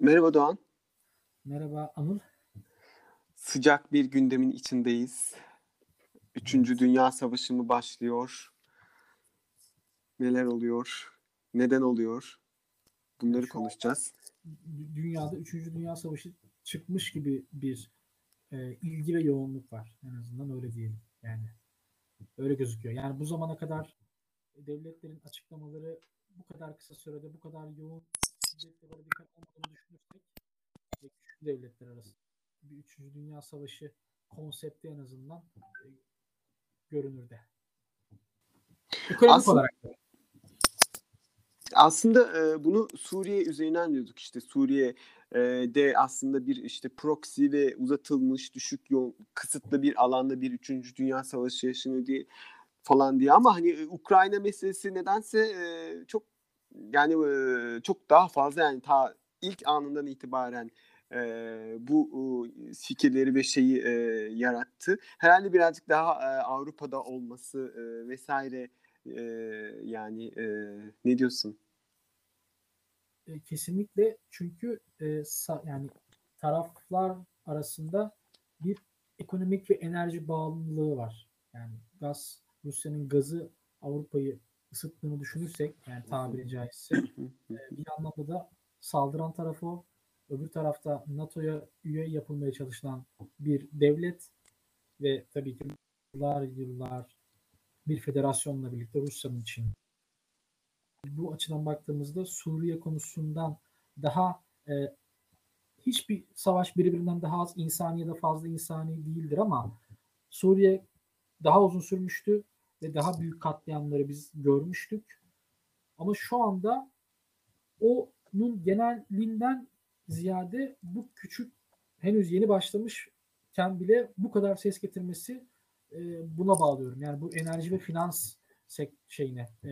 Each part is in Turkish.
Merhaba Doğan. Merhaba Anıl. Sıcak bir gündemin içindeyiz. Üçüncü. Dünya Savaşı mı başlıyor? Neler oluyor? Neden oluyor? Bunları konuşacağız. dü- dünyada 3. Dünya Savaşı çıkmış gibi bir e, ilgi ve yoğunluk var. En azından öyle diyelim. Yani öyle gözüküyor. Yani bu zamana kadar devletlerin açıklamaları bu kadar kısa sürede bu kadar yoğun şiddetle böyle dikkat almadığını düşünürsek ve güçlü devletler arasında bir 3. Dünya Savaşı konsepti en azından e, görünürde. Ekonomik Aslında olarak. Aslında e, bunu Suriye üzerinden diyorduk işte Suriye de aslında bir işte proxy ve uzatılmış düşük yol kısıtlı bir alanda bir 3. Dünya Savaşı yaşanıyor diye falan diye ama hani Ukrayna meselesi nedense çok yani çok daha fazla yani ta ilk anından itibaren bu fikirleri ve şeyi yarattı. Herhalde birazcık daha Avrupa'da olması vesaire e, yani e, ne diyorsun? E, kesinlikle çünkü e, sa- yani taraflar arasında bir ekonomik ve enerji bağımlılığı var. Yani gaz Rusya'nın gazı Avrupa'yı ısıttığını düşünürsek yani tabiri caizse e, bir anlamda da saldıran tarafı o. Öbür tarafta NATO'ya üye yapılmaya çalışılan bir devlet ve tabii ki yıllar yıllar bir federasyonla birlikte Rusya'nın için bu açıdan baktığımızda Suriye konusundan daha e, hiçbir savaş birbirinden daha az insani ya da fazla insani değildir ama Suriye daha uzun sürmüştü ve daha büyük katliamları biz görmüştük. Ama şu anda onun genelinden ziyade bu küçük henüz yeni başlamışken bile bu kadar ses getirmesi e, buna bağlıyorum. Yani bu enerji ve finans şeyine e,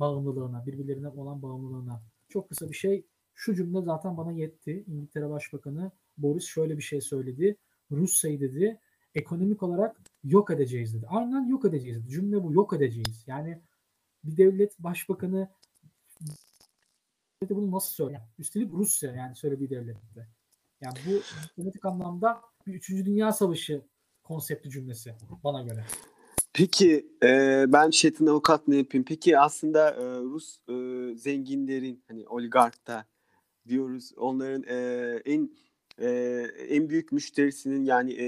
bağımlılığına, birbirlerine olan bağımlılığına. Çok kısa bir şey. Şu cümle zaten bana yetti. İngiltere Başbakanı Boris şöyle bir şey söyledi. Rusya'yı dedi ekonomik olarak yok edeceğiz dedi. Aynen yok edeceğiz dedi. Cümle bu yok edeceğiz. Yani bir devlet başbakanı bunu nasıl söyler? Üstelik Rusya yani söylediği devlette. Yani bu politik anlamda bir 3. Dünya Savaşı konsepti cümlesi bana göre. Peki e, ben Şetin avukat ne yapayım? Peki aslında e, Rus e, zenginlerin hani oligark da diyoruz onların e, en e, en büyük müşterisinin yani e,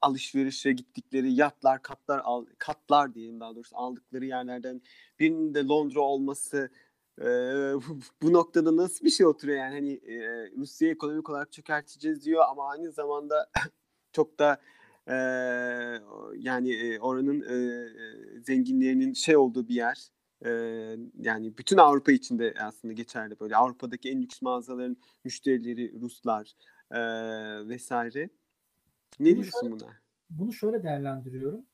alışverişe gittikleri yatlar katlar al, katlar diyelim daha doğrusu aldıkları yerlerden birinin de Londra olması e, bu noktada nasıl bir şey oturuyor yani hani e, Rusya'yı ekonomik olarak çökerteceğiz diyor ama aynı zamanda çok da e, yani e, oranın e, zenginlerinin şey olduğu bir yer e, yani bütün Avrupa içinde aslında geçerli böyle Avrupa'daki en lüks mağazaların müşterileri Ruslar e, vesaire. Ne Bunu diyorsun şöyle, buna? bunu şöyle değerlendiriyorum.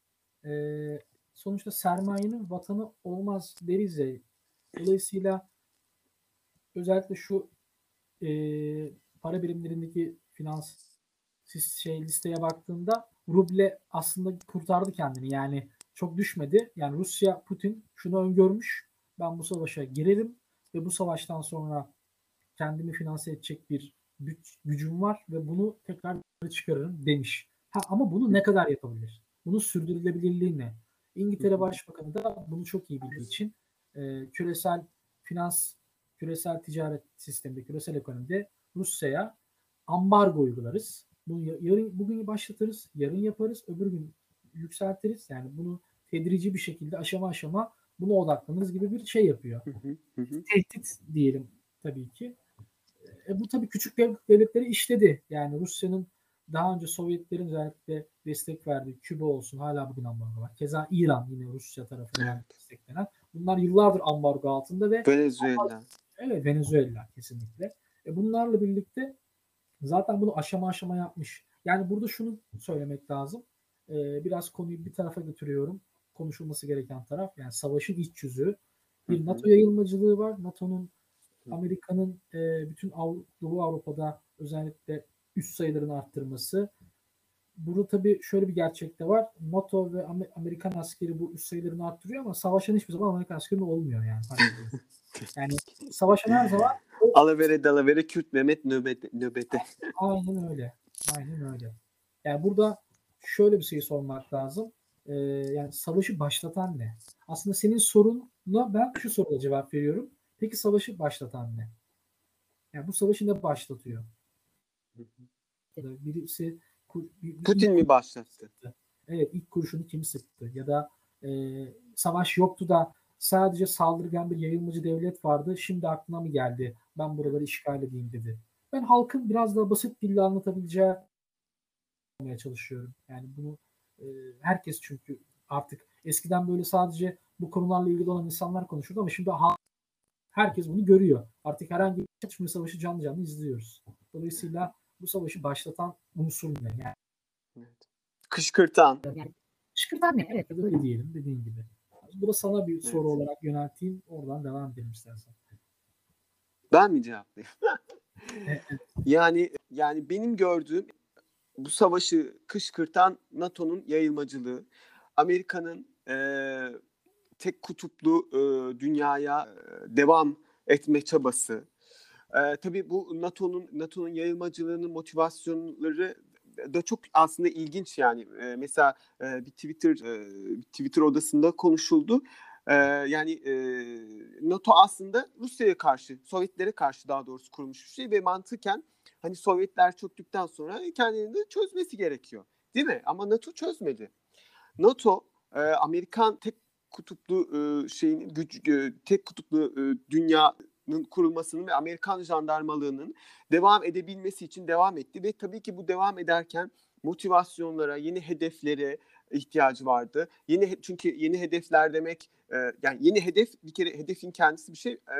Ee, sonuçta sermayenin vatanı olmaz deriz ya. Dolayısıyla özellikle şu e, para birimlerindeki finans şey listeye baktığında ruble aslında kurtardı kendini. Yani çok düşmedi. Yani Rusya Putin şunu öngörmüş. Ben bu savaşa girerim ve bu savaştan sonra kendimi finanse edecek bir gücüm var ve bunu tekrar çıkarırım demiş. Ha, ama bunu ne kadar yapabilir? Bunun sürdürülebilirliği ne? İngiltere Başbakanı da bunu çok iyi bildiği için e, küresel finans, küresel ticaret sisteminde, küresel ekonomide Rusya'ya ambargo uygularız. Bunu yarın bugün başlatırız, yarın yaparız, öbür gün yükseltiriz. Yani bunu tedrici bir şekilde aşama aşama buna odaklanırız gibi bir şey yapıyor. Tehdit diyelim tabii ki. E, bu tabii küçük devletleri işledi. Yani Rusya'nın daha önce Sovyetlerin özellikle destek verdiği Küba olsun hala bugün ambargo var. Keza İran yine Rusya tarafından evet. desteklenen. Bunlar yıllardır ambargo altında ve Venezuela. Evet Venezuela kesinlikle. E, bunlarla birlikte zaten bunu aşama aşama yapmış. Yani burada şunu söylemek lazım. E, biraz konuyu bir tarafa götürüyorum. Konuşulması gereken taraf yani savaşın iç yüzü. Bir NATO yayılmacılığı var. NATO'nun Amerika'nın e, bütün Av- Doğu Avrupa'da özellikle üst sayılarını arttırması burada tabii şöyle bir gerçek de var. NATO ve Amerikan askeri bu üst sayılarını arttırıyor ama savaşan hiçbir zaman Amerikan askeri olmuyor yani. yani savaşan her zaman Alavere dalavere Kürt Mehmet nöbete. nöbete. Aynen öyle. Aynen öyle. Yani burada şöyle bir şey sormak lazım. Ee, yani savaşı başlatan ne? Aslında senin sorunla ben şu soruya cevap veriyorum. Peki savaşı başlatan ne? Yani bu savaşı ne başlatıyor? Birisi Putin mi başlattı? Evet ilk kurşunu kim sıktı? Ya da e, savaş yoktu da sadece saldırgan bir yayılmacı devlet vardı. Şimdi aklına mı geldi? Ben buraları işgal edeyim dedi. Ben halkın biraz daha basit dille anlatabileceği olmaya çalışıyorum. Yani bunu e, herkes çünkü artık eskiden böyle sadece bu konularla ilgili olan insanlar konuşurdu ama şimdi halk, herkes bunu görüyor. Artık herhangi bir çatışma savaşı canlı canlı izliyoruz. Dolayısıyla bu savaşı başlatan unsur ne? Yani, evet. Kışkırtan. Yani, kışkırtan ne? Evet öyle diyelim dediğin gibi. Bu da sana bir evet. soru olarak yönelteyim. Oradan devam edelim istersen. Ben mi cevaplayayım? yani yani benim gördüğüm bu savaşı kışkırtan NATO'nun yayılmacılığı, Amerika'nın e, tek kutuplu e, dünyaya e, devam etme çabası. E, tabii bu NATO'nun NATO'nun yayılmacılığının motivasyonları da çok aslında ilginç yani. E, mesela e, bir Twitter e, Twitter odasında konuşuldu. Ee, yani e, NATO aslında Rusya'ya karşı, Sovyetlere karşı daha doğrusu kurulmuş bir şey ve mantıken hani Sovyetler çöktükten sonra kendilerini de çözmesi gerekiyor. Değil mi? Ama NATO çözmedi. NATO e, Amerikan tek kutuplu e, şeyin güç e, tek kutuplu e, dünyanın kurulmasının ve Amerikan jandarmalığının devam edebilmesi için devam etti ve tabii ki bu devam ederken motivasyonlara, yeni hedeflere, ihtiyacı vardı. Yeni çünkü yeni hedefler demek e, yani yeni hedef bir kere hedefin kendisi bir şey. E,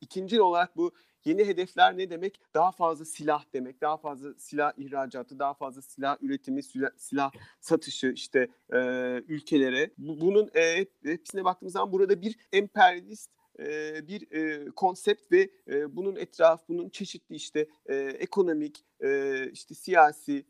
ikinci olarak bu yeni hedefler ne demek? Daha fazla silah demek, daha fazla silah ihracatı, daha fazla silah üretimi, silah, silah satışı işte e, ülkelere. Bu, bunun e, hepsine baktığımız zaman burada bir emperyalist bir konsept ve bunun etraf bunun çeşitli işte ekonomik işte siyasi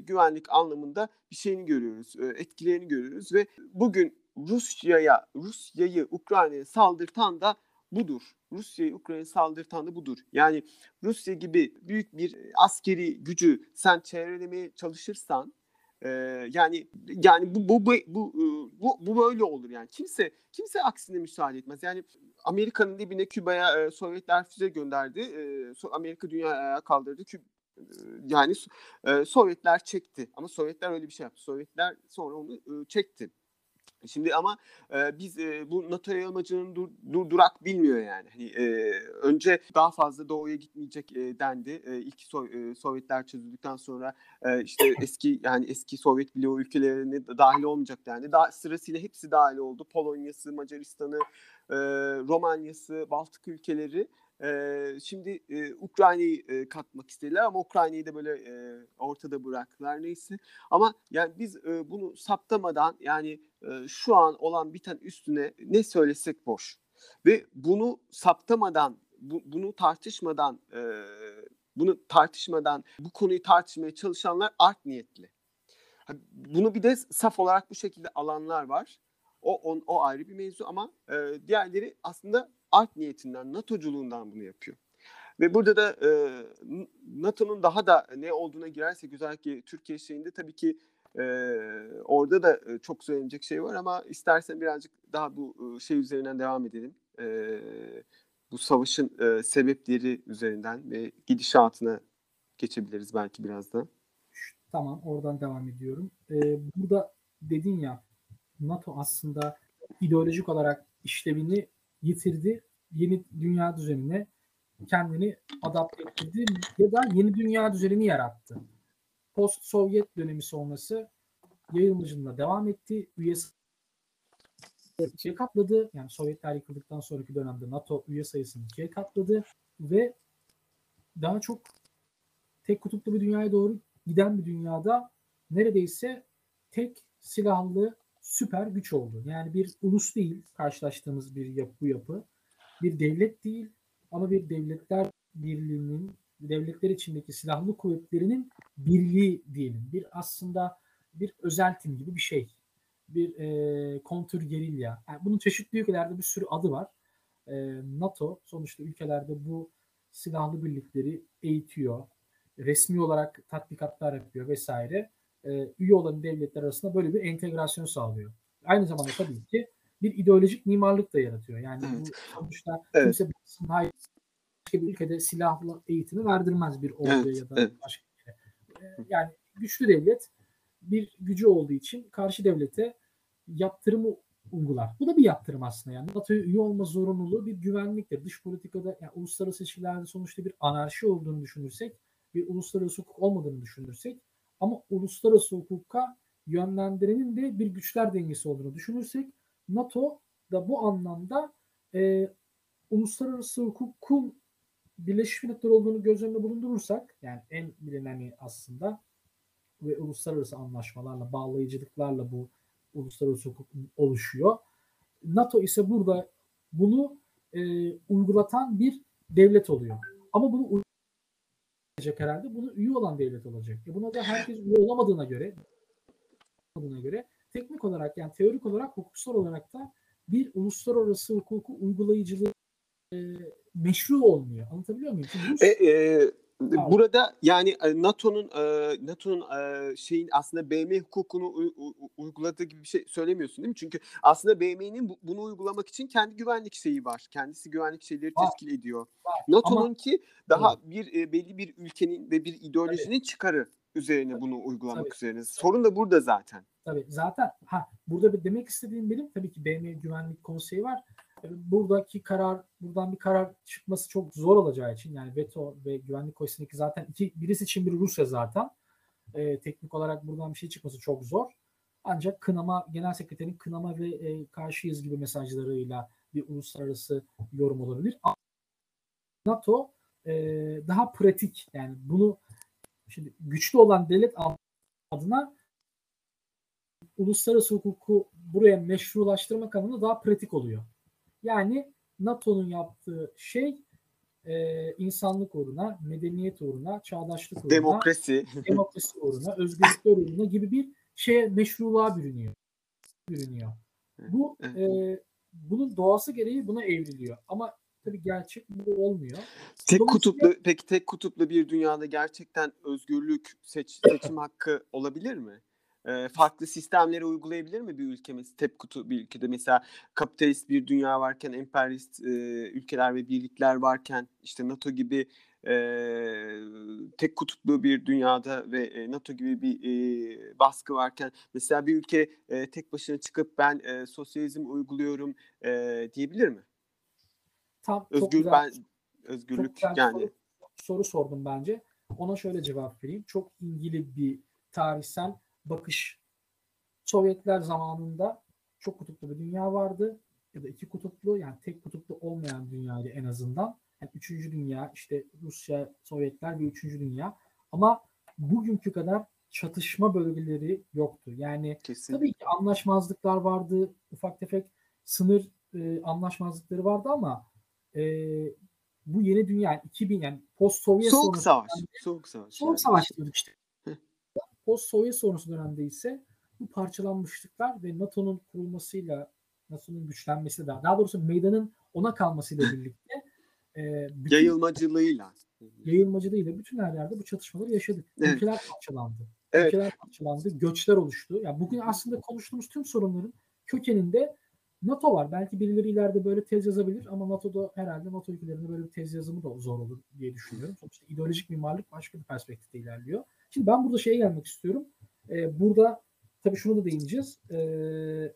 güvenlik anlamında bir şeyini görüyoruz etkilerini görüyoruz ve bugün Rusya'ya Rusya'yı Ukrayna'ya saldırtan da budur. Rusya'yı Ukrayna'ya saldırtan da budur. Yani Rusya gibi büyük bir askeri gücü sen çevrelemeye çalışırsan yani yani bu bu bu bu bu böyle olur yani kimse kimse aksine müsaade etmez. Yani Amerika'nın dibine Küba'ya e, Sovyetler füze gönderdi. E, Amerika dünyaya kaldırdı. Küba yani e, Sovyetler çekti ama Sovyetler öyle bir şey yaptı. Sovyetler sonra onu e, çekti. Şimdi ama e, biz e, bu NATO yayılmacının dur, dur, durak bilmiyor yani. Hani, e, önce daha fazla doğuya gitmeyecek e, dendi. E, ilk so, e, Sovyetler çözüldükten sonra e, işte eski yani eski Sovyet bloğu ülkelerine dahil olmayacak dendi. Daha sırasıyla hepsi dahil oldu. Polonya'sı, Macaristan'ı, Romanya'sı, Baltık ülkeleri. Şimdi Ukrayna'yı katmak istediler ama Ukrayna'yı da böyle ortada bıraktılar neyse. Ama yani biz bunu saptamadan yani şu an olan biten üstüne ne söylesek boş. Ve bunu saptamadan, bu, bunu tartışmadan, bunu tartışmadan bu konuyu tartışmaya çalışanlar art niyetli. Bunu bir de saf olarak bu şekilde alanlar var. O on, o ayrı bir mevzu ama e, diğerleri aslında art niyetinden, NATO'culuğundan bunu yapıyor. Ve burada da e, NATO'nun daha da ne olduğuna girersek özellikle Türkiye şeyinde tabii ki e, orada da çok söylenecek şey var ama istersen birazcık daha bu şey üzerinden devam edelim. E, bu savaşın e, sebepleri üzerinden ve gidişatına geçebiliriz belki biraz da. Tamam oradan devam ediyorum. Ee, burada dedin ya NATO aslında ideolojik olarak işlevini yitirdi. Yeni dünya düzenine kendini adapte ettirdi ya da yeni dünya düzenini yarattı. Post Sovyet dönemi sonrası yayılmacılığına devam etti. Üyesi ikiye katladı. Yani Sovyetler yıkıldıktan sonraki dönemde NATO üye sayısını ikiye katladı ve daha çok tek kutuplu bir dünyaya doğru giden bir dünyada neredeyse tek silahlı süper güç oldu. Yani bir ulus değil karşılaştığımız bir yapı bu yapı. Bir devlet değil ama bir devletler birliğinin devletler içindeki silahlı kuvvetlerinin birliği diyelim. Bir aslında bir özel tim gibi bir şey. Bir e, kontür gerilya. Yani bunun çeşitli ülkelerde bir sürü adı var. E, NATO sonuçta ülkelerde bu silahlı birlikleri eğitiyor. Resmi olarak tatbikatlar yapıyor vesaire. E, üye olan devletler arasında böyle bir entegrasyon sağlıyor. Aynı zamanda tabii ki bir ideolojik mimarlık da yaratıyor. Yani bu sonuçta Evet. kimse hayır başka bir ülkede silahlı eğitimi verdirmez bir orduya Evet, ya da evet. başka bir yere. Ee, Yani güçlü devlet bir gücü olduğu için karşı devlete yaptırımı uygular. Bu da bir yaptırım aslında yani. NATO'ya üye olma zorunluluğu bir güvenliktir. Dış politikada yani uluslararası ilişkilerde sonuçta bir anarşi olduğunu düşünürsek, bir uluslararası hukuk olmadığını düşünürsek ama uluslararası hukuka yönlendirenin de bir güçler dengesi olduğunu düşünürsek NATO da bu anlamda e, uluslararası hukukun Birleşmiş Milletler olduğunu göz önünde bulundurursak yani en bilineni aslında ve uluslararası anlaşmalarla, bağlayıcılıklarla bu uluslararası hukuk oluşuyor. NATO ise burada bunu e, uygulatan bir devlet oluyor. Ama bunu uygulayacak herhalde. Bunu üye olan devlet olacak. E buna da herkes üye olamadığına göre olamadığına göre teknik olarak yani teorik olarak hukuksal olarak da bir uluslararası hukuku uygulayıcılığı e, meşru olmuyor. Anlatabiliyor muyum? Rus- E, e, burada yani NATO'nun NATO'nun şeyin aslında BM hukukunu uyguladığı gibi bir şey söylemiyorsun değil mi? Çünkü aslında BM'nin bu- bunu uygulamak için kendi güvenlik şeyi var. Kendisi güvenlik şeyleri teşkil ediyor. NATO'nun ki daha bir belli bir ülkenin ve bir ideolojinin çıkarı üzerine bunu uygulamak Tabii. üzerine. Sorun da burada zaten. Tabii zaten ha burada bir demek istediğim benim tabii ki BM Güvenlik Konseyi var. E, Buradaki karar buradan bir karar çıkması çok zor olacağı için yani veto ve güvenlik konseyi'ndeki zaten iki birisi Çin biri Rusya zaten. E, teknik olarak buradan bir şey çıkması çok zor. Ancak kınama genel sekreterin kınama ve e, karşıyız gibi mesajlarıyla bir uluslararası yorum olabilir. NATO e, daha pratik yani bunu şimdi güçlü olan devlet adına uluslararası hukuku buraya meşrulaştırmak anlamında daha pratik oluyor. Yani NATO'nun yaptığı şey e, insanlık uğruna, medeniyet uğruna, çağdaşlık uğruna, Demokrasi. demokrasi uğruna, özgürlükler uğruna gibi bir şeye meşruluğa bürünüyor. bürünüyor. Bu e, bunun doğası gereği buna evriliyor. Ama tabii gerçek bu olmuyor. Tek kutuplu peki tek kutuplu bir dünyada gerçekten özgürlük seç, seçim hakkı olabilir mi? Ee, farklı sistemleri uygulayabilir mi bir ülke mesela tek kutu bir ülkede mesela kapitalist bir dünya varken emperyalist e, ülkeler ve birlikler varken işte NATO gibi e, tek kutuplu bir dünyada ve e, NATO gibi bir e, baskı varken mesela bir ülke e, tek başına çıkıp ben e, sosyalizm uyguluyorum e, diyebilir mi? Tam çok Özgür güzel ben çok özgürlük güzel bir yani soru, soru sordum bence. Ona şöyle cevap vereyim. Çok ilgili bir tarihsel bakış. Sovyetler zamanında çok kutuplu bir dünya vardı. Ya da iki kutuplu yani tek kutuplu olmayan dünyaydı en azından. Yani üçüncü dünya işte Rusya, Sovyetler ve üçüncü dünya. Ama bugünkü kadar çatışma bölgeleri yoktu. Yani kesin. Tabii ki anlaşmazlıklar vardı, ufak tefek sınır e, anlaşmazlıkları vardı ama e, bu yeni dünya yani 2000 yani post Sovyet Soğuk savaş. Soğuk savaş. Soğuk yani. savaş diyorduk işte. Heh. post Sovyet sonrası dönemde ise bu parçalanmışlıklar ve NATO'nun kurulmasıyla NATO'nun güçlenmesi daha, daha doğrusu meydanın ona kalmasıyla birlikte e, bütün Yayılmacılığıyla. yayılmacılığıyla bütün her yerde bu çatışmaları yaşadık. Evet. Ülkeler parçalandı. Evet. Ülkeler parçalandı, göçler oluştu. Yani bugün aslında konuştuğumuz tüm sorunların kökeninde NATO var. Belki birileri ileride böyle tez yazabilir ama NATO'da herhalde NATO ülkelerinde böyle bir tez yazımı da zor olur diye düşünüyorum. Sonuçta ideolojik mimarlık başka bir perspektifte ilerliyor. Şimdi ben burada şeye gelmek istiyorum. Ee, burada tabii şunu da değineceğiz. Ee,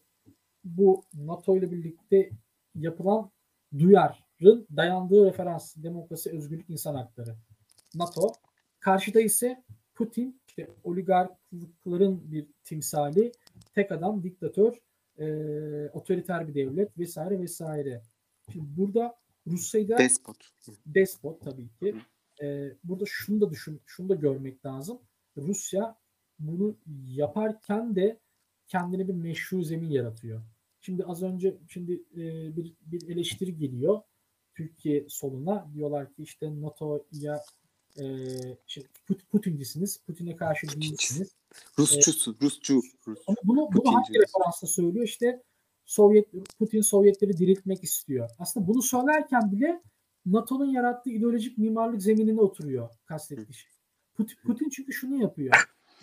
bu NATO ile birlikte yapılan duyarın dayandığı referans demokrasi, özgürlük, insan hakları. NATO. Karşıda ise Putin işte oligarklıkların bir timsali, tek adam, diktatör, e, otoriter bir devlet vesaire vesaire. Şimdi burada Rusya'da Despot. despot tabii ki. E, burada şunu da düşün, şunu da görmek lazım. Rusya bunu yaparken de kendine bir meşru zemin yaratıyor. Şimdi az önce şimdi e, bir bir eleştiri geliyor Türkiye soluna diyorlar ki işte NATO'ya e, işte Put- Putincisiniz, Putin'e karşı değilsiniz. Rusçusu, Rusçu. Rus. Ama bunu, bunu hangi referansla söylüyor? İşte Sovyet Putin Sovyetleri diriltmek istiyor. Aslında bunu söylerken bile NATO'nun yarattığı ideolojik mimarlık zeminine oturuyor kastettiği şey. Putin, Putin çünkü şunu yapıyor.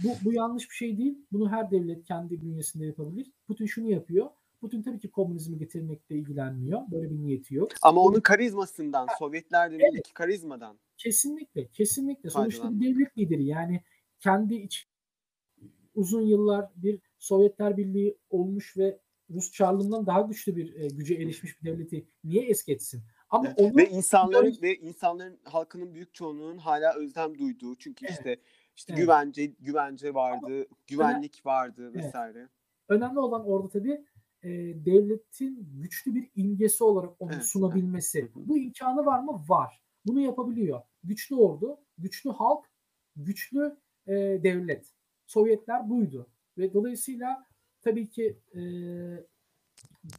Bu, bu yanlış bir şey değil. Bunu her devlet kendi bünyesinde yapabilir. Putin şunu yapıyor. Putin tabii ki komünizmi getirmekle ilgilenmiyor. Böyle bir niyeti yok. Ama onun karizmasından, Sovyetler dönemindeki karizmadan. Kesinlikle, kesinlikle. Sonuçta bir devlet lideri yani kendi iç uzun yıllar bir Sovyetler Birliği olmuş ve Rus Çarlığından daha güçlü bir e, güce erişmiş bir devleti niye es geçsin? Ama Evet. onu Ve insanların ve insanların halkının büyük çoğunluğunun hala özlem duyduğu çünkü Evet. işte işte Evet. güvence güvence vardı, güvenlik vardı Evet. vesaire. önemli olan orada tabii e, devletin güçlü bir imgesi olarak onu Evet, sunabilmesi. evet. Bu imkanı var mı? Var. Bunu yapabiliyor. Güçlü ordu, güçlü halk, güçlü e, devlet. Sovyetler buydu. Ve dolayısıyla tabii ki e,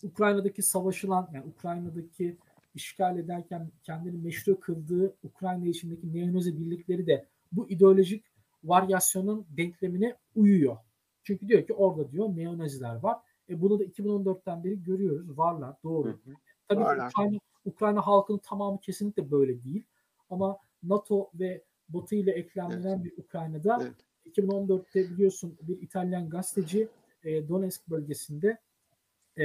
Ukrayna'daki savaşılan, yani Ukrayna'daki işgal ederken kendini meşru kıldığı Ukrayna içindeki neonazi birlikleri de bu ideolojik varyasyonun denklemine uyuyor. Çünkü diyor ki orada diyor neonaziler var. E bunu da 2014'ten beri görüyoruz. Varlar. Doğru. Hı hı. Tabii Varlar. Ukrayna, Ukrayna halkının tamamı kesinlikle böyle değil. Ama NATO ve Batı ile eklemlenen bir Ukrayna'da Evet. 2014'te biliyorsun bir İtalyan gazeteci e, Donetsk bölgesinde e,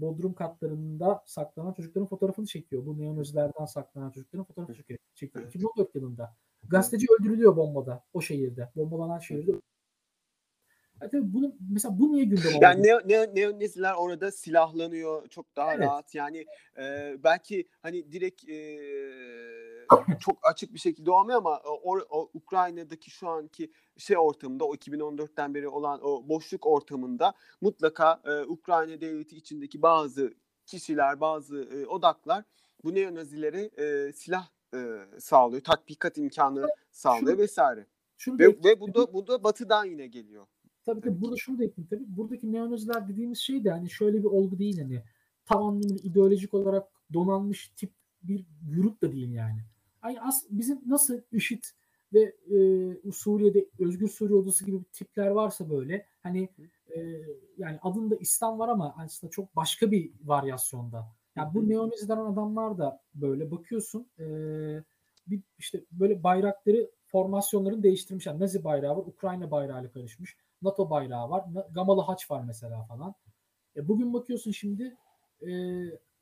bodrum katlarında saklanan çocukların fotoğrafını çekiyor. Bu neonazilerden saklanan çocukların fotoğrafını çekiyor. çekiyor. Evet. 2014 yılında. Gazeteci öldürülüyor bombada o şehirde. Bombalanan şehirde. Ya tabii bunu, mesela bu niye gündem oldu? Yani neo, neo, neonaziler orada silahlanıyor çok daha Evet. rahat. Yani e, belki hani direkt e, çok açık bir şekilde olmuyor ama o, o Ukrayna'daki şu anki şey ortamında o 2014'ten beri olan o boşluk ortamında mutlaka e, Ukrayna devleti içindeki bazı kişiler, bazı e, odaklar bu neonazilere e, silah e, sağlıyor, tatbikat imkanı sağlıyor Şu- vesaire. Şunu Ve, ve bu da bu da batıdan yine geliyor. Tabii tabii burada şunu da ekleyeyim tabii. Buradaki neonaziler dediğimiz şey de hani şöyle bir olgu değil hani tam anlamıyla ideolojik olarak donanmış tip bir grup da değil yani. Hani as, bizim nasıl IŞİD ve e, Suriye'de Özgür Suriye Ordusu gibi tipler varsa böyle hani e, yani adında İslam var ama aslında çok başka bir varyasyonda. Yani bu neonaziden adamlar da böyle bakıyorsun e, bir işte böyle bayrakları formasyonlarını değiştirmişler. Nazi bayrağı var, Ukrayna bayrağıyla karışmış. NATO bayrağı var. Gamalı haç var mesela falan. E bugün bakıyorsun şimdi e,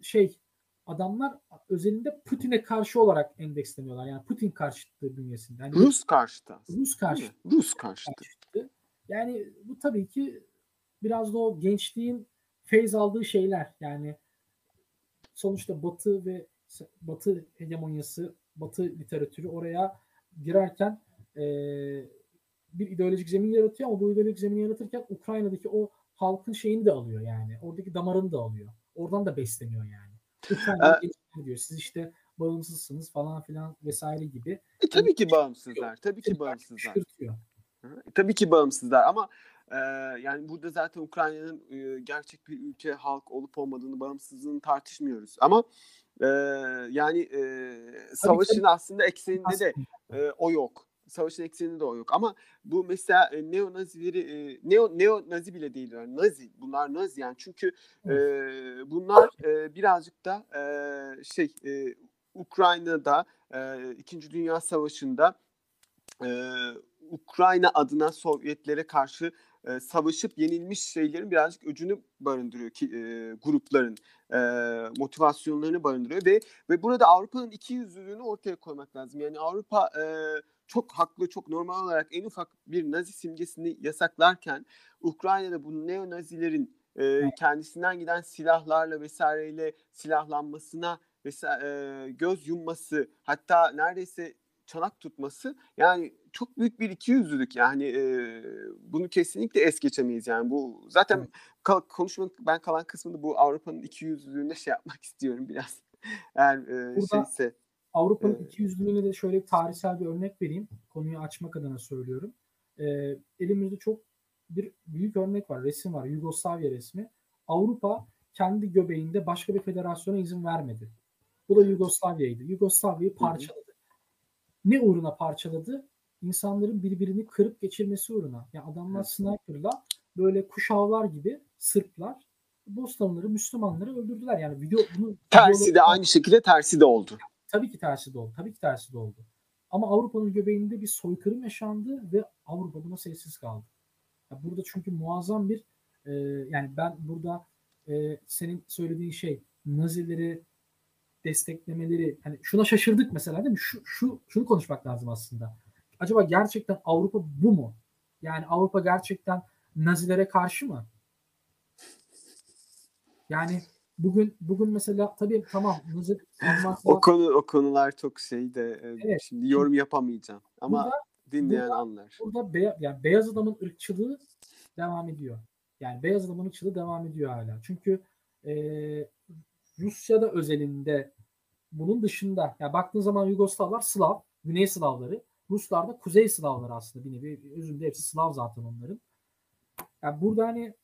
şey adamlar özelinde Putin'e karşı olarak endeksleniyorlar. Yani Putin karşıtlığı bünyesinde. Yani Rus karşıtı. Rus değil karşı mi? Rus karşıtı. karşıtı. Yani bu tabii ki biraz da o gençliğin feyz aldığı şeyler. Yani sonuçta Batı ve Batı hegemonyası, Batı literatürü oraya girerken e, bir ideolojik zemin yaratıyor ama bu ideolojik zemini yaratırken Ukrayna'daki o halkın şeyini de alıyor yani. Oradaki damarını da alıyor. Oradan da besleniyor yani. Diyor. Siz işte bağımsızsınız falan filan vesaire gibi. E, tabii ki bağımsızlar. Tabii ki bağımsızlar. Hı, Tabii ki bağımsızlar ama e, yani burada zaten Ukrayna'nın e, gerçek bir ülke halk olup olmadığını bağımsızlığını tartışmıyoruz. Ama e, yani e, savaşın tabii. aslında ekseninde de e, o yok. Savaşın ekseninde de o yok. Ama bu mesela e, neo-nazileri e, neo neo nazi bile değil yani nazi. Bunlar nazi yani çünkü e, bunlar e, birazcık da e, şey e, Ukrayna'da e, İkinci Dünya Savaşı'nda e, Ukrayna adına Sovyetlere karşı e, savaşıp yenilmiş şeylerin birazcık öcünü barındırıyor ki e, grupların e, motivasyonlarını barındırıyor ve ve burada Avrupa'nın iki yüzlülüğünü ortaya koymak lazım. Yani Avrupa e, çok haklı, çok normal olarak en ufak bir Nazi simgesini yasaklarken Ukrayna'da bu neo-Nazilerin e, kendisinden giden silahlarla vesaireyle silahlanmasına vesaire, e, göz yumması hatta neredeyse çanak tutması yani çok büyük bir ikiyüzlülük yani e, bunu kesinlikle es geçemeyiz yani. Bu zaten Evet. kal- konuşmanın ben kalan kısmında bu Avrupa'nın ikiyüzlülüğüne şey yapmak istiyorum biraz. Eğer e, Burada- şeyse Avrupa'nın Evet. iki yüzlülüğüne de şöyle tarihsel bir örnek vereyim. Konuyu açmak adına söylüyorum. Ee, elimizde çok bir büyük örnek var, resim var. Yugoslavya resmi. Avrupa kendi göbeğinde başka bir federasyona izin vermedi. Bu da Yugoslavya'ydı. Yugoslavya'yı parçaladı. ne uğruna parçaladı? İnsanların birbirini kırıp geçirmesi uğruna. Yani adamlar Evet. sniper'la böyle kuşavlar gibi Sırplar Bostanlıları, Müslümanları öldürdüler. Yani video bunu Tersi de aynı şekilde tersi de oldu. Tabii ki tersi de oldu. Tabii ki tersi de oldu. Ama Avrupa'nın göbeğinde bir soykırım yaşandı ve Avrupa buna sessiz kaldı. Ya burada çünkü muazzam bir e, yani ben burada e, senin söylediğin şey Nazileri desteklemeleri hani şuna şaşırdık mesela değil mi? Şu, şu şunu konuşmak lazım aslında. Acaba gerçekten Avrupa bu mu? Yani Avrupa gerçekten Nazilere karşı mı? Yani bugün bugün mesela tabii tamam Almanya O konu o konular çok şey de Evet. şimdi yorum yapamayacağım ama Burada- dinleyen burada- anlar. burada beya- yani beyaz adamın ırkçılığı devam ediyor. Yani beyaz adamın ırkçılığı devam ediyor hala. Çünkü e, Rusya'da özelinde bunun dışında ya baktığın zaman Yugoslavlar Slav, Güney Slavları, Ruslar da Kuzey Slavları aslında bir nevi. Özünde hepsi Slav zaten onların. Yani burada hani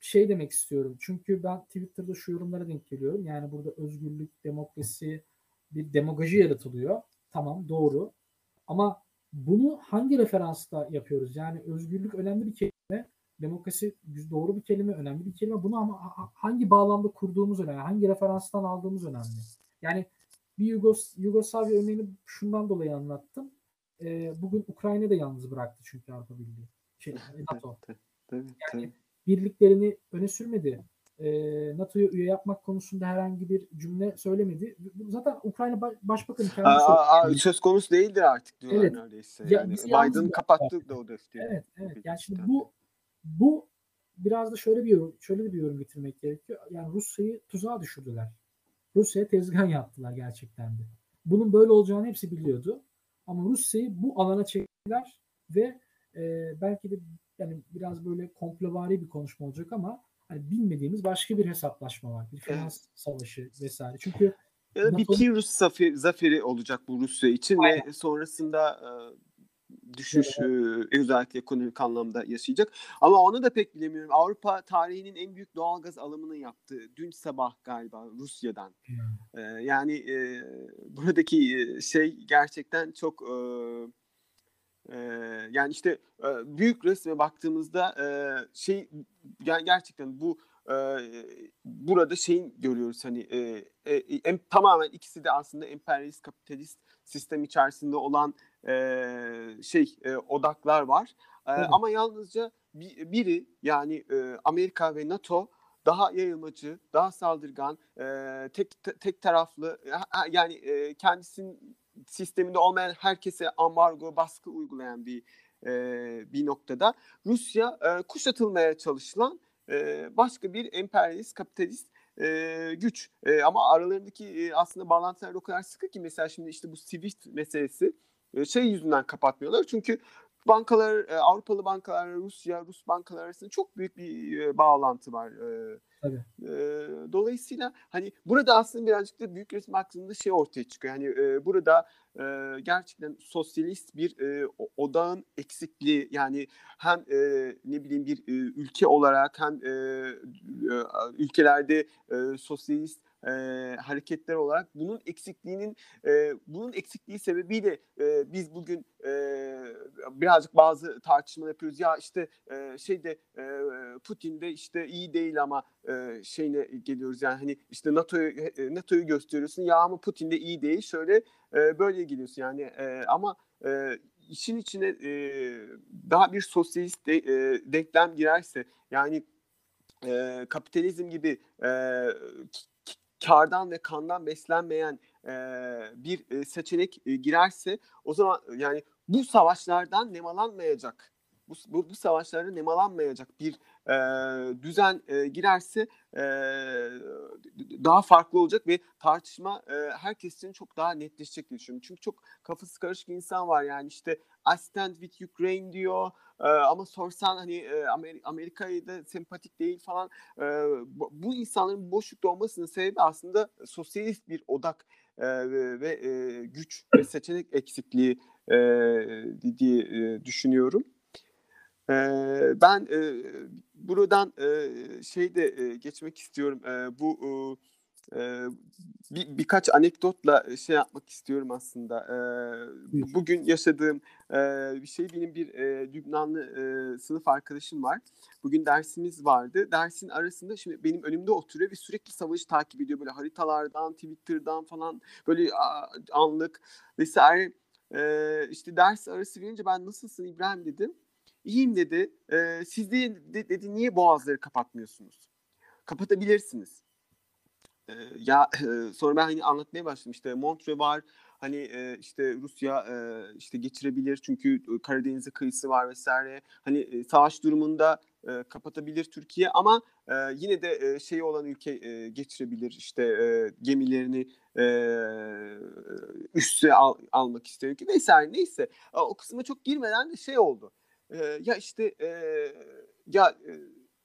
şey demek istiyorum. Çünkü ben Twitter'da şu yorumlara denk geliyorum. Yani burada özgürlük, demokrasi, bir demagoji yaratılıyor. Tamam doğru. Ama bunu hangi referansla yapıyoruz? Yani özgürlük önemli bir kelime, demokrasi doğru bir kelime, önemli bir kelime. Bunu ama ha- hangi bağlamda kurduğumuz önemli, hangi referanstan aldığımız önemli. Yani bir Yugos Yugoslavya örneğini şundan dolayı anlattım. Ee, bugün Ukrayna da yalnız bıraktı çünkü Avrupa Birliği. Şey, NATO Tabii, tabii, tabii. Birliklerini öne sürmedi. Ee, NATO'ya üye yapmak konusunda herhangi bir cümle söylemedi. Zaten Ukrayna Ba- Başbakanı kendisi aa, aa, söz konusu değildir artık diyorlar Evet. neredeyse. Ya, Yani yalnız Biden kapattı da o defteri. Evet, evet. Yani şimdi bu bu biraz da şöyle bir yorum, şöyle bir yorum getirmek gerekiyor. Yani Rusya'yı tuzağa düşürdüler. Rusya'ya tezgah yaptılar gerçekten de. Bunun böyle olacağını hepsi biliyordu. Ama Rusya'yı bu alana çektiler ve e, belki de yani biraz böyle komplovari bir konuşma olacak ama hani bilmediğimiz başka bir hesaplaşma var. Bir finans savaşı vesaire. Çünkü Ya da bir NATO'nun- Pirus zafer, zaferi olacak bu Rusya için ve sonrasında e, düşüş e, özellikle ekonomik anlamda yaşayacak. Ama onu da pek bilemiyorum. Avrupa tarihinin en büyük doğalgaz alımını yaptı. Dün sabah galiba Rusya'dan. E, yani buradaki şey gerçekten çok e, e, yani işte e, büyük resme baktığımızda e, şey yani gerçekten bu e, burada şeyin görüyoruz hani e, e, em, tamamen ikisi de aslında emperyalist kapitalist sistem içerisinde olan e, şey e, odaklar var. E, Evet. ama yalnızca bir, biri yani e, Amerika ve NATO daha yayılmacı, daha saldırgan, e, tek te- tek taraflı yani e, kendisinin sisteminde olmayan herkese ambargo, baskı uygulayan bir e, bir noktada Rusya e, kuşatılmaya çalışılan e, başka bir emperyalist kapitalist e, güç. E, ama aralarındaki e, aslında bağlantılar o kadar sıkı ki mesela şimdi işte bu Swift meselesi şey yüzünden kapatmıyorlar. Çünkü bankalar, e, Avrupalı bankalar, Rusya, Rus bankalar arasında çok büyük bir e, bağlantı var. E, Tabii. dolayısıyla hani burada aslında birazcık da büyük resim hakkında şey ortaya çıkıyor. Yani burada gerçekten sosyalist bir odağın eksikliği yani hem ne bileyim bir ülke olarak hem ülkelerde sosyalist e, hareketler olarak bunun eksikliğinin e, bunun eksikliği sebebiyle e, biz bugün e, birazcık bazı tartışma yapıyoruz. Ya işte e, şeyde e, Putin de işte iyi değil ama e, şeyine geliyoruz. Yani hani işte NATO'yu NATO'yu gösteriyorsun. Ya ama Putin de iyi değil. Şöyle e, böyle geliyorsun yani e, ama e, işin içine e, daha bir sosyalist de, e, denklem girerse yani e, kapitalizm gibi e, kardan ve kandan beslenmeyen e, bir e, seçenek e, girerse o zaman yani bu savaşlardan nemalanmayacak. Bu, bu, bu savaşlarda nemalanmayacak bir e, düzen e, girerse e, daha farklı olacak ve tartışma e, herkes için çok daha netleşecek diye düşünüyorum. Çünkü çok kafası karışık insan var yani işte I stand with Ukraine diyor e, ama sorsan hani e, Amer- Amerika'ya da sempatik değil falan e, bu, insanların boşlukta olmasının sebebi aslında sosyalist bir odak e, ve, ve e, güç ve seçenek eksikliği e, diye e, düşünüyorum. E, ben e, buradan e, şey de e, geçmek istiyorum. E, bu Ee, bir, birkaç anekdotla şey yapmak istiyorum aslında. Buyur. bugün yaşadığım e, bir şey benim bir e, Lübnanlı e, sınıf arkadaşım var. Bugün dersimiz vardı. Dersin arasında şimdi benim önümde oturuyor ve sürekli savaşı takip ediyor böyle haritalardan, Twitter'dan falan böyle anlık vesaire. Ee, işte ders arası verince ben nasılsın İbrahim dedim. İyiyim dedi. Ee, siz de, de- dedi niye boğazları kapatmıyorsunuz? Kapatabilirsiniz. Ee, ya e, sonra ben hani anlatmaya başladım. İşte Montre var. Hani e, işte Rusya e, işte geçirebilir. Çünkü Karadeniz'e kıyısı var vesaire. Hani e, savaş durumunda e, kapatabilir Türkiye. Ama e, yine de e, şey olan ülke e, geçirebilir. İşte e, gemilerini e, üste al, almak istiyor ki vesaire. Neyse E, o kısma çok girmeden de şey oldu E, ya işte e, ya e,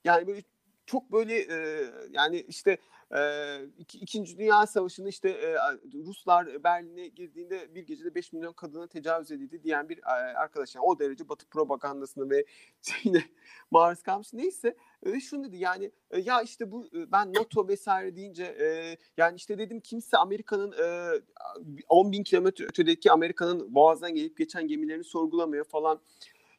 yani böyle çok böyle e, yani işte ee, İki- İkinci Dünya Savaşı'nda işte e, Ruslar Berlin'e girdiğinde bir gecede 5 milyon kadına tecavüz edildi diyen bir e, arkadaş. Yani o derece Batı propagandasına ve şeyine maruz kalmış. Neyse e, şunu dedi yani e, ya işte bu e, ben NATO vesaire deyince e, yani işte dedim kimse Amerika'nın e, 10 bin kilometre ötedeki Amerika'nın boğazdan gelip geçen gemilerini sorgulamıyor falan.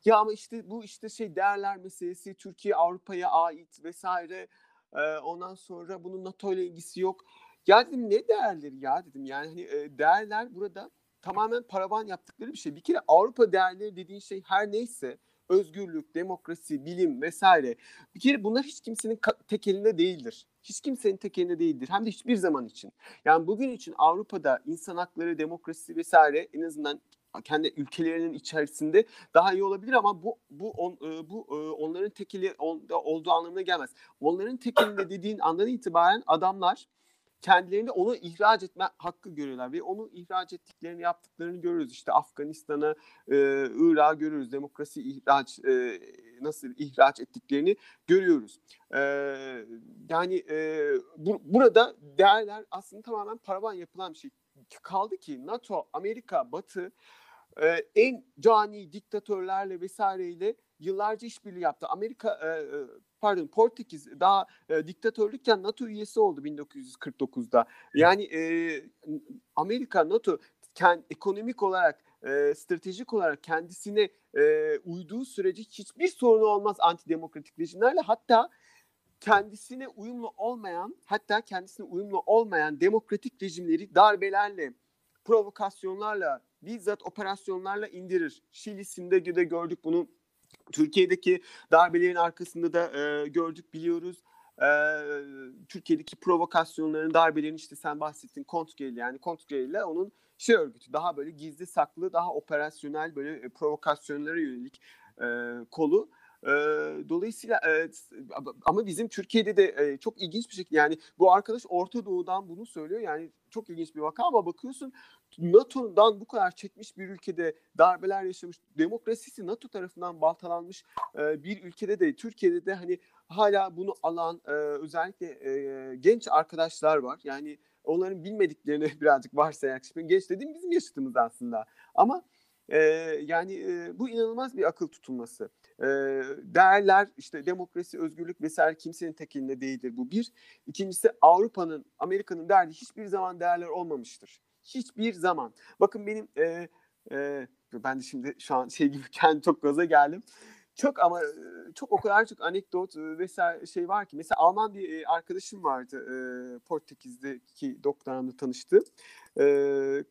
Ya ama işte bu işte şey değerler meselesi Türkiye Avrupa'ya ait vesaire. Ee, ondan sonra bunun NATO ile ilgisi yok. Ya dedim ne değerleri ya dedim. Yani hani e, değerler burada tamamen paravan yaptıkları bir şey. Bir kere Avrupa değerleri dediğin şey her neyse özgürlük, demokrasi, bilim vesaire. Bir kere bunlar hiç kimsenin ka- tek elinde değildir. Hiç kimsenin tek elinde değildir. Hem de hiçbir zaman için. Yani bugün için Avrupa'da insan hakları, demokrasi vesaire en azından kendi ülkelerinin içerisinde daha iyi olabilir ama bu bu on, e, bu e, onların tekili on- olduğu anlamına gelmez. Onların tekilinde dediğin andan itibaren adamlar kendilerini onu ihraç etme hakkı görüyorlar ve onu ihraç ettiklerini yaptıklarını görüyoruz. İşte Afganistan'a, e, Irak'a görüyoruz. Demokrasi ihraç e, nasıl ihraç ettiklerini görüyoruz. E, yani e, bu, burada değerler aslında tamamen paravan yapılan bir şey. Kaldı ki NATO, Amerika, Batı e, en cani diktatörlerle vesaireyle yıllarca işbirliği yaptı. Amerika e, e, pardon Portekiz daha e, diktatörlükken NATO üyesi oldu 1949'da. Yani e, Amerika NATO kend, ekonomik olarak e, stratejik olarak kendisine e, uyduğu sürece hiçbir sorunu olmaz antidemokratik rejimlerle. Hatta kendisine uyumlu olmayan hatta kendisine uyumlu olmayan demokratik rejimleri darbelerle provokasyonlarla bizzat operasyonlarla indirir. Şili'sinde de gördük bunu. Türkiye'deki darbelerin arkasında da e, gördük biliyoruz. E, Türkiye'deki provokasyonların darbelerin işte sen bahsettin Kontrgel yani Kontrgel ile onun şey örgütü daha böyle gizli saklı daha operasyonel böyle e, provokasyonlara yönelik e, kolu. Dolayısıyla ama bizim Türkiye'de de çok ilginç bir şekilde yani bu arkadaş Orta Doğu'dan bunu söylüyor yani çok ilginç bir vaka ama bakıyorsun NATO'dan bu kadar çekmiş bir ülkede darbeler yaşamış, demokrasisi NATO tarafından baltalanmış bir ülkede de Türkiye'de de hani hala bunu alan özellikle genç arkadaşlar var. Yani onların bilmediklerini birazcık varsayarak şimdi genç dediğim bizim yaşıtımız aslında. Ama e, yani e, bu inanılmaz bir akıl tutulması. E, değerler işte demokrasi, özgürlük vesaire kimsenin tek elinde değildir bu bir. İkincisi Avrupa'nın, Amerika'nın derdi hiçbir zaman değerler olmamıştır. Hiçbir zaman. Bakın benim e, e, ben de şimdi şu an şey gibi kendi çok gaza geldim. Çok ama çok o kadar çok anekdot vesaire şey var ki. Mesela Alman bir arkadaşım vardı Portekiz'deki doktoramda tanıştığım.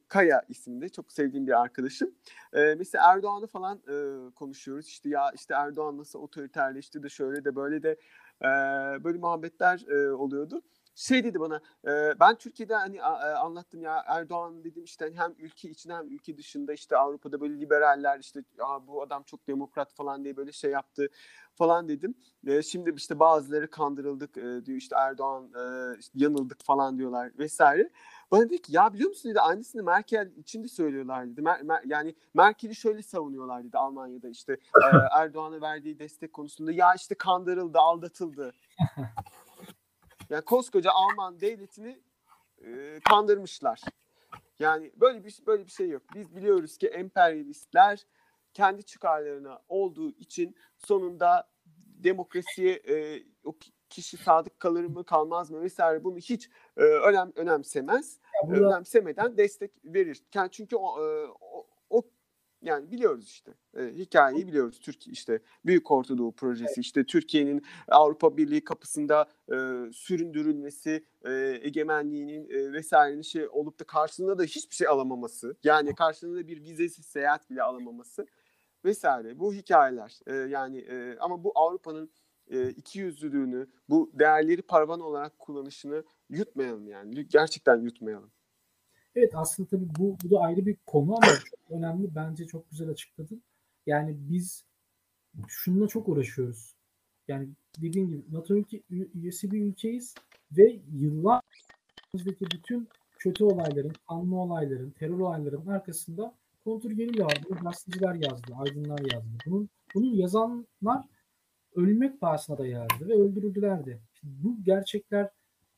Kaya isimli çok sevdiğim bir arkadaşım. Mesela Erdoğan'ı falan konuşuyoruz. İşte ya işte Erdoğan nasıl otoriterleşti de şöyle de böyle de böyle muhabbetler oluyordu şey dedi bana e, ben Türkiye'de hani a, e, anlattım ya Erdoğan dedim işte hani hem ülke içinde hem ülke dışında işte Avrupa'da böyle liberaller işte ya bu adam çok demokrat falan diye böyle şey yaptı falan dedim. E, şimdi işte bazıları kandırıldık e, diyor işte Erdoğan e, işte yanıldık falan diyorlar vesaire. Bana dedi ki ya biliyor musun dedi aynısını Merkel için de söylüyorlar dedi. Mer, Mer, yani Merkel'i şöyle savunuyorlar dedi Almanya'da işte e, Erdoğan'a verdiği destek konusunda ya işte kandırıldı aldatıldı. Yani koskoca Alman devletini e, kandırmışlar. Yani böyle bir böyle bir şey yok. Biz biliyoruz ki emperyalistler kendi çıkarlarına olduğu için sonunda demokrasiye e, o kişi sadık kalır mı kalmaz mı vesaire bunu hiç e, önem önemsemez. Burada Önemsemeden destek verir. Yani çünkü o, e, yani biliyoruz işte e, hikayeyi biliyoruz. Türkiye işte Büyük Ortadoğu projesi işte Türkiye'nin Avrupa Birliği kapısında e, süründürülmesi, e, egemenliğinin e, vesairenin şey olup da karşılığında da hiçbir şey alamaması. Yani karşılığında bir vizesiz seyahat bile alamaması vesaire. Bu hikayeler. E, yani e, ama bu Avrupa'nın e, iki yüzlülüğünü, bu değerleri paravan olarak kullanışını yutmayalım yani. Gerçekten yutmayalım. Evet aslında tabii bu, bu da ayrı bir konu ama çok önemli. Bence çok güzel açıkladın. Yani biz şununla çok uğraşıyoruz. Yani dediğim gibi NATO ülke, üyesi bir ülkeyiz ve yıllar bütün kötü olayların, kanlı olayların, terör olayların arkasında kontrgerilla var. Bunu gazeteciler yazdı, aydınlar yazdı. Bunun, bunun yazanlar ölmek pahasına da yazdı ve öldürüldüler de. Şimdi bu gerçekler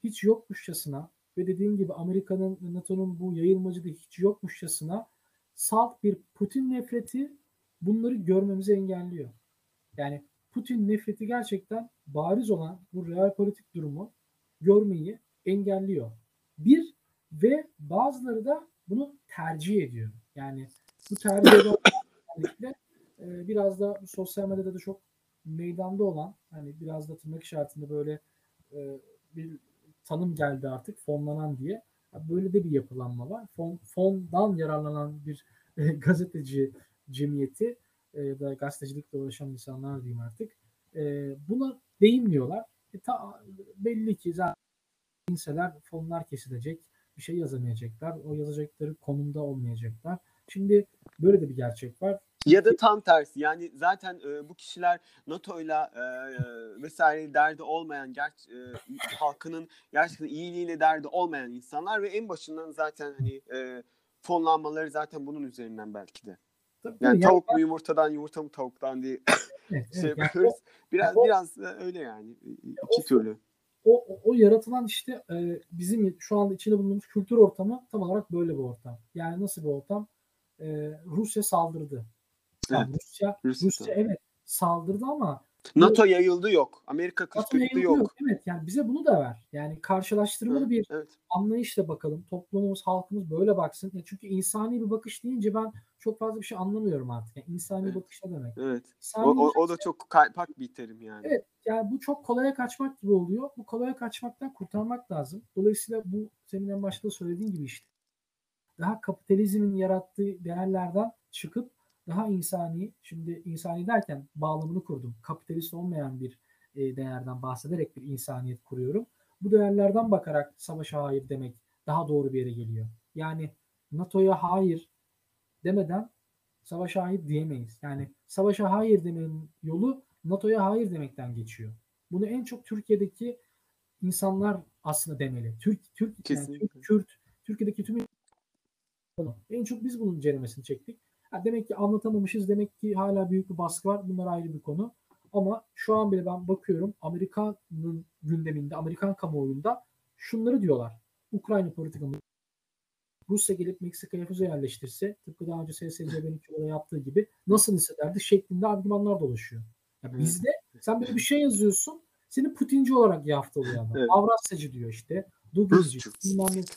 hiç yokmuşçasına ve dediğim gibi Amerika'nın NATO'nun bu yayılmacılığı hiç yokmuşçasına salt bir Putin nefreti bunları görmemizi engelliyor. Yani Putin nefreti gerçekten bariz olan bu real politik durumu görmeyi engelliyor. Bir ve bazıları da bunu tercih ediyor. Yani bu tercih eden e, biraz da sosyal medyada da çok meydanda olan hani biraz da tırnak işaretinde böyle e, bir tanım geldi artık fonlanan diye. Böyle de bir yapılanma var. Fon, fondan yararlanan bir e, gazeteci cemiyeti e, da gazetecilikle uğraşan insanlar diyeyim artık. E, buna değinmiyorlar. E, ta, belli ki zaten inseler fonlar kesilecek. Bir şey yazamayacaklar. O yazacakları konumda olmayacaklar. Şimdi böyle de bir gerçek var. Ya da tam tersi yani zaten e, bu kişiler NATO'yla e, vesaire derdi olmayan ger e, halkının gerçekten iyiliğiyle derdi olmayan insanlar ve en başından zaten hani e, fonlanmaları zaten bunun üzerinden belki de. Tabii, yani tavuk mu yumurtadan yumurta mı tavuktan diye şey yapıyoruz. Biraz o, biraz öyle yani iki o, türlü. O, o, o yaratılan işte e, bizim şu anda içinde bulunduğumuz kültür ortamı tam olarak böyle bir ortam. Yani nasıl bir ortam? E, Rusya saldırdı Evet. Rusya, Rusya, Rusya evet saldırdı ama NATO yayıldı yok. Amerika kışkırtlı yok. yok. Evet yani bize bunu da ver. Yani karşılaştırmalı evet, bir evet. anlayışla bakalım. Toplumumuz, halkımız böyle baksın. Ya çünkü insani bir bakış deyince ben çok fazla bir şey anlamıyorum artık. Yani insani evet. bakış ne demek? Evet. İnsani o, o, o da çok kaypak bir terim yani. Evet. Yani bu çok kolaya kaçmak gibi oluyor. Bu kolaya kaçmaktan kurtarmak lazım. Dolayısıyla bu senin en başta söylediğin gibi işte daha kapitalizmin yarattığı değerlerden çıkıp daha insani, şimdi insani derken bağlamını kurdum. Kapitalist olmayan bir e, değerden bahsederek bir insaniyet kuruyorum. Bu değerlerden bakarak savaşa hayır demek daha doğru bir yere geliyor. Yani NATO'ya hayır demeden savaşa hayır diyemeyiz. Yani savaşa hayır demenin yolu NATO'ya hayır demekten geçiyor. Bunu en çok Türkiye'deki insanlar aslında demeli. Türk Türk yani Türk Kürt Türkiye'deki tüm en çok biz bunun ceremesini çektik. Ha, demek ki anlatamamışız. Demek ki hala büyük bir baskı var. Bunlar ayrı bir konu. Ama şu an bile ben bakıyorum Amerika'nın gündeminde, Amerikan kamuoyunda şunları diyorlar. Ukrayna politikamız Rusya gelip Meksika'ya füze yerleştirse tıpkı daha önce SSCB'nin Küba'da yaptığı gibi nasıl hissederdi şeklinde argümanlar dolaşıyor. Ya bizde sen böyle bir şey yazıyorsun seni Putinci olarak yaftalıyor adam. Evet. Avrasyacı diyor işte. Dubizci.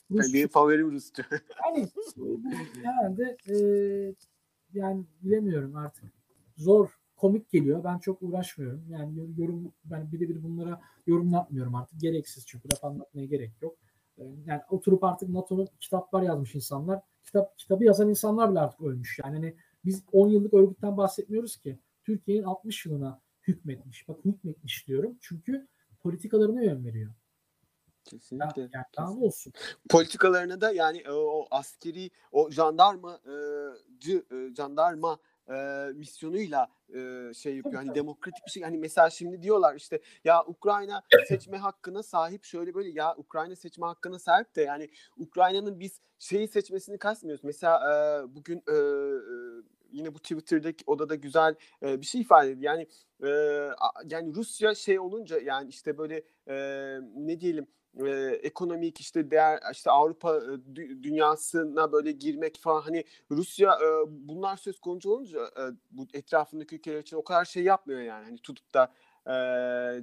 Benim favorim Rusçu. Yani bu herhalde e, yani bilemiyorum artık. Zor, komik geliyor. Ben çok uğraşmıyorum. Yani yorum ben bir de bir bunlara yorum yapmıyorum artık. Gereksiz çünkü laf anlatmaya gerek yok. Ee, yani oturup artık NATO'nun kitaplar yazmış insanlar. Kitap kitabı yazan insanlar bile artık ölmüş. Yani hani biz 10 yıllık örgütten bahsetmiyoruz ki. Türkiye'nin 60 yılına hükmetmiş. Bak hükmetmiş diyorum. Çünkü politikalarına yön veriyor. Kesinlikle. Ya, yani daha olsun. Politikalarına da yani e, o askeri o jandarmacı e, jandarma e, misyonuyla e, şey yapıyor. Hani demokratik bir şey. Hani mesela şimdi diyorlar işte ya Ukrayna seçme hakkına sahip şöyle böyle ya Ukrayna seçme hakkına sahip de yani Ukrayna'nın biz şeyi seçmesini kasmıyoruz. Mesela e, bugün e, yine bu Twitter'daki odada güzel e, bir şey ifade ediyor. Yani e, yani Rusya şey olunca yani işte böyle e, ne diyelim e, ekonomik işte değer işte Avrupa e, dünyasına böyle girmek falan hani Rusya e, bunlar söz konusu olunca e, bu etrafındaki ülkeler için o kadar şey yapmıyor yani hani tutup da e,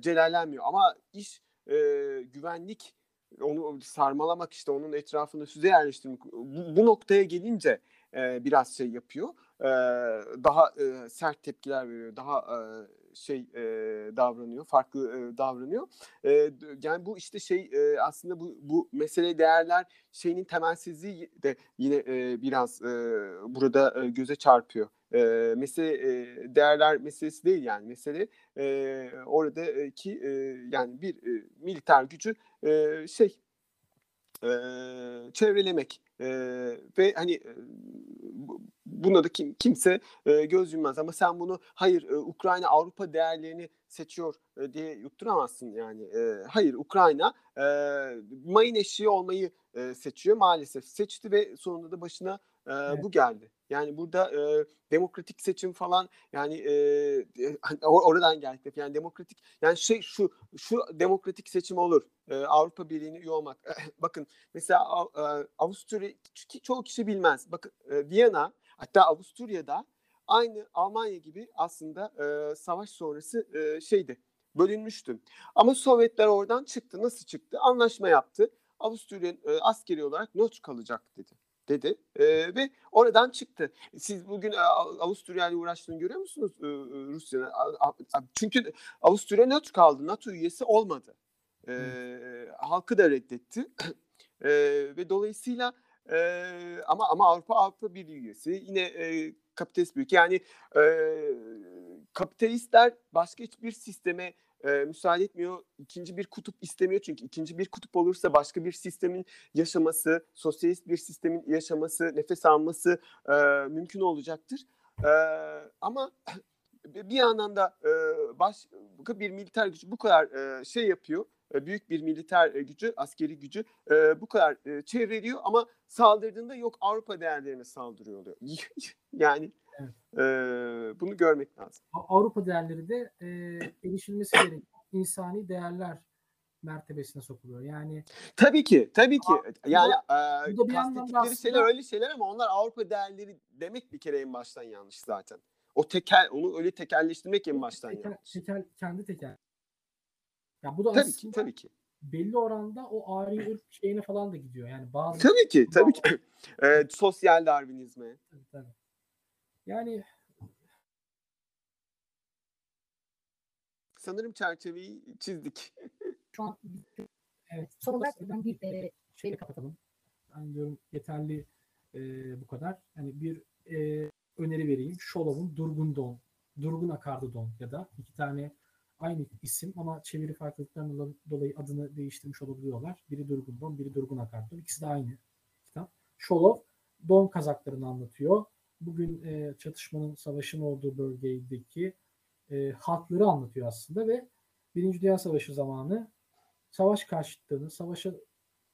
celallenmiyor. Ama iş e, güvenlik onu sarmalamak işte onun etrafını süze yerleştirmek bu, bu noktaya gelince e, biraz şey yapıyor. E, daha e, sert tepkiler veriyor. Daha e, şey e, davranıyor. Farklı e, davranıyor. E, yani bu işte şey e, aslında bu bu mesele değerler şeyinin temelsizliği de yine e, biraz e, burada e, göze çarpıyor. E, mesele e, değerler meselesi değil yani mesele e, oradaki e, yani bir e, militer gücü e, şey e, çevrelemek e, ve hani buna da kim, kimse e, göz yummaz. Ama sen bunu hayır e, Ukrayna Avrupa değerlerini seçiyor e, diye yutturamazsın yani. E, hayır Ukrayna e, mayın eşiği olmayı e, seçiyor maalesef. Seçti ve sonunda da başına e, evet. bu geldi yani burada e, demokratik seçim falan yani e, oradan geldik. Yani demokratik yani şey şu şu demokratik seçim olur. E, Avrupa Birliği'ne üye olmak. Bakın mesela e, Avusturya çoğu kişi bilmez. Bakın e, Viyana hatta Avusturya'da aynı Almanya gibi aslında e, savaş sonrası e, şeydi bölünmüştü. Ama Sovyetler oradan çıktı. Nasıl çıktı? Anlaşma yaptı. Avusturya e, askeri olarak nötr kalacak dedi dedi e, ve oradan çıktı. Siz bugün Avusturya ile uğraştığını görüyor musunuz e, Rusya'nın? Çünkü Avusturya nötr kaldı. NATO üyesi olmadı. E, halkı da reddetti. e, ve dolayısıyla e, ama ama Avrupa Avrupa Birliği üyesi yine e, kapitalist büyük yani e, kapitalistler başka hiçbir sisteme e, müsaade etmiyor. İkinci bir kutup istemiyor çünkü ikinci bir kutup olursa başka bir sistemin yaşaması, sosyalist bir sistemin yaşaması, nefes alması e, mümkün olacaktır. E, ama bir yandan da e, baş bir militer gücü bu kadar e, şey yapıyor büyük bir militer gücü, askeri gücü e, bu kadar e, çevreliyor ama saldırdığında yok Avrupa değerlerine saldırıyor oluyor. yani evet. e, bunu görmek lazım. Avrupa değerleri de e, erişilmesi gereken insani değerler mertebesine sokuluyor. Yani tabii ki, tabii ki. Yani e, bu da bir kastettikleri aslında... şeyler öyle şeyler ama onlar Avrupa değerleri demek bir kere en baştan yanlış zaten. O tekel, onu öyle tekelleştirmek en baştan tekel, yanlış. Tekel, kendi tekel ya bu da tabii ki, tabii ki. belli oranda o ari ırk şeyine falan da gidiyor. Yani bazı Tabii ki, tabii ki. Ee, sosyal darwinizme. Tabii, tabii. Yani sanırım çerçeveyi çizdik. Şu an evet. Son olarak ben bir e, şeyle kapatalım. Ben diyorum yeterli e, bu kadar. Hani bir e, öneri vereyim. Şolov'un Durgun Don, Durgun Akardı Don ya da iki tane aynı isim ama çeviri farklılıklarından dolayı adını değiştirmiş olabiliyorlar. Biri Durgun Don, biri Durgun Akarton. İkisi de aynı kitap. Şolov Don kazaklarını anlatıyor. Bugün e, çatışmanın, savaşın olduğu bölgedeki e, halkları anlatıyor aslında ve Birinci Dünya Savaşı zamanı savaş karşıtlığını, savaşa,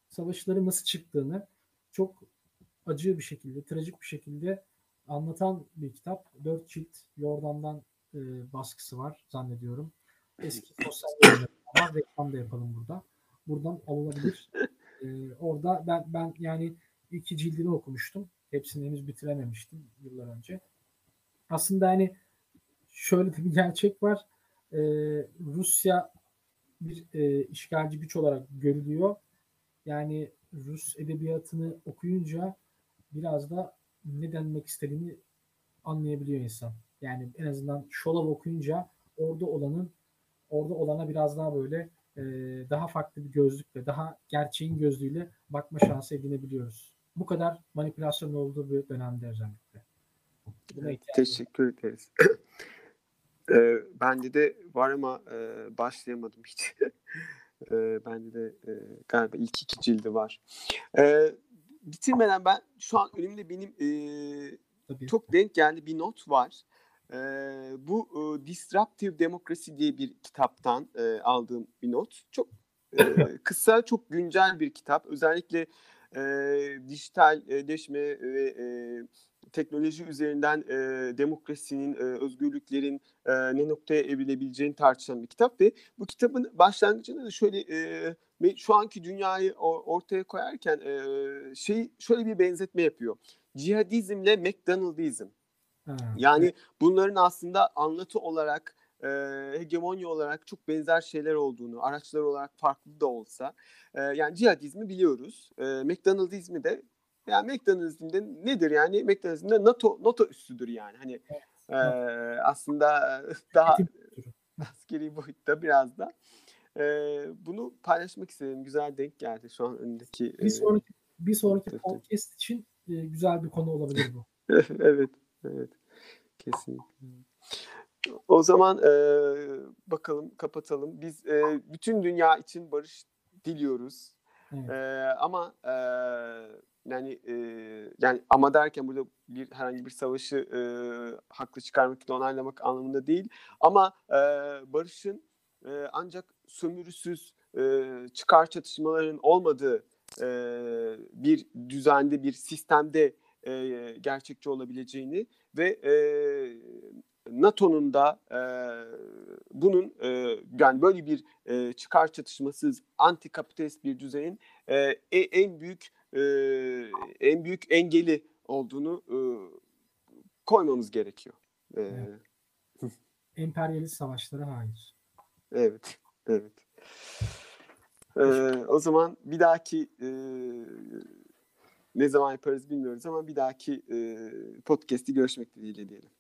savaşları nasıl çıktığını çok acı bir şekilde, trajik bir şekilde anlatan bir kitap. Dört cilt Yordam'dan e, baskısı var zannediyorum. Eski sosyal reklam da yapalım burada. Buradan alınabilir. Ee, orada ben ben yani iki cildini okumuştum. Hepsini henüz bitirememiştim yıllar önce. Aslında hani şöyle bir gerçek var. Ee, Rusya bir e, işgalci güç olarak görülüyor. Yani Rus edebiyatını okuyunca biraz da ne denmek istediğini anlayabiliyor insan. Yani en azından Şolov okuyunca orada olanın orada olana biraz daha böyle e, daha farklı bir gözlükle, daha gerçeğin gözlüğüyle bakma şansı edinebiliyoruz. Bu kadar manipülasyon olduğu bir dönemde özellikle. Teşekkür ederiz. e, bende de var ama e, başlayamadım hiç. e, bende de e, galiba ilk iki cildi var. E, bitirmeden ben şu an önümde benim e, çok denk geldi bir not var. E, bu e, Disruptive Democracy diye bir kitaptan e, aldığım bir not. Çok e, kısa, çok güncel bir kitap. Özellikle e, dijitalleşme ve e, teknoloji üzerinden e, demokrasinin, e, özgürlüklerin e, ne noktaya evrilebileceğini tartışan bir kitap ve bu kitabın başlangıcında da şöyle e, şu anki dünyayı ortaya koyarken e, şey şöyle bir benzetme yapıyor. Cihadizmle McDonaldizm. Yani bunların aslında anlatı olarak e, hegemonya olarak çok benzer şeyler olduğunu, araçlar olarak farklı da olsa e, yani cihadizmi biliyoruz. E, McDonald'izmi de yani McDonald'izmde nedir yani? McDonald'izmde NATO NATO üssüdür yani. Hani e, aslında daha askeri boyutta biraz da. E, bunu paylaşmak istedim. Güzel denk geldi şu an önündeki. Bir sonraki bir sonraki podcast için e, güzel bir konu olabilir bu. evet, evet. Kesinlikle. O zaman e, bakalım kapatalım. Biz e, bütün dünya için barış diliyoruz. Evet. E, ama e, yani e, yani ama derken burada bir herhangi bir savaşı e, haklı çıkarmak, onaylamak anlamında değil. Ama e, barışın e, ancak sömürüsüz e, çıkar çatışmaların olmadığı e, bir düzende, bir sistemde e, gerçekçi olabileceğini ve e, NATO'nun da e, bunun e, yani böyle bir e, çıkar çatışmasız anti-kapitalist bir düzenin e, e- en büyük e, en büyük engeli olduğunu e, koymamız gerekiyor. E, Evet. Emperyalist savaşlara hayır. Evet, evet. Ee, o zaman bir dahaki e, ne zaman yaparız bilmiyoruz ama bir dahaki e, podcast'i görüşmek dileğiyle diyelim.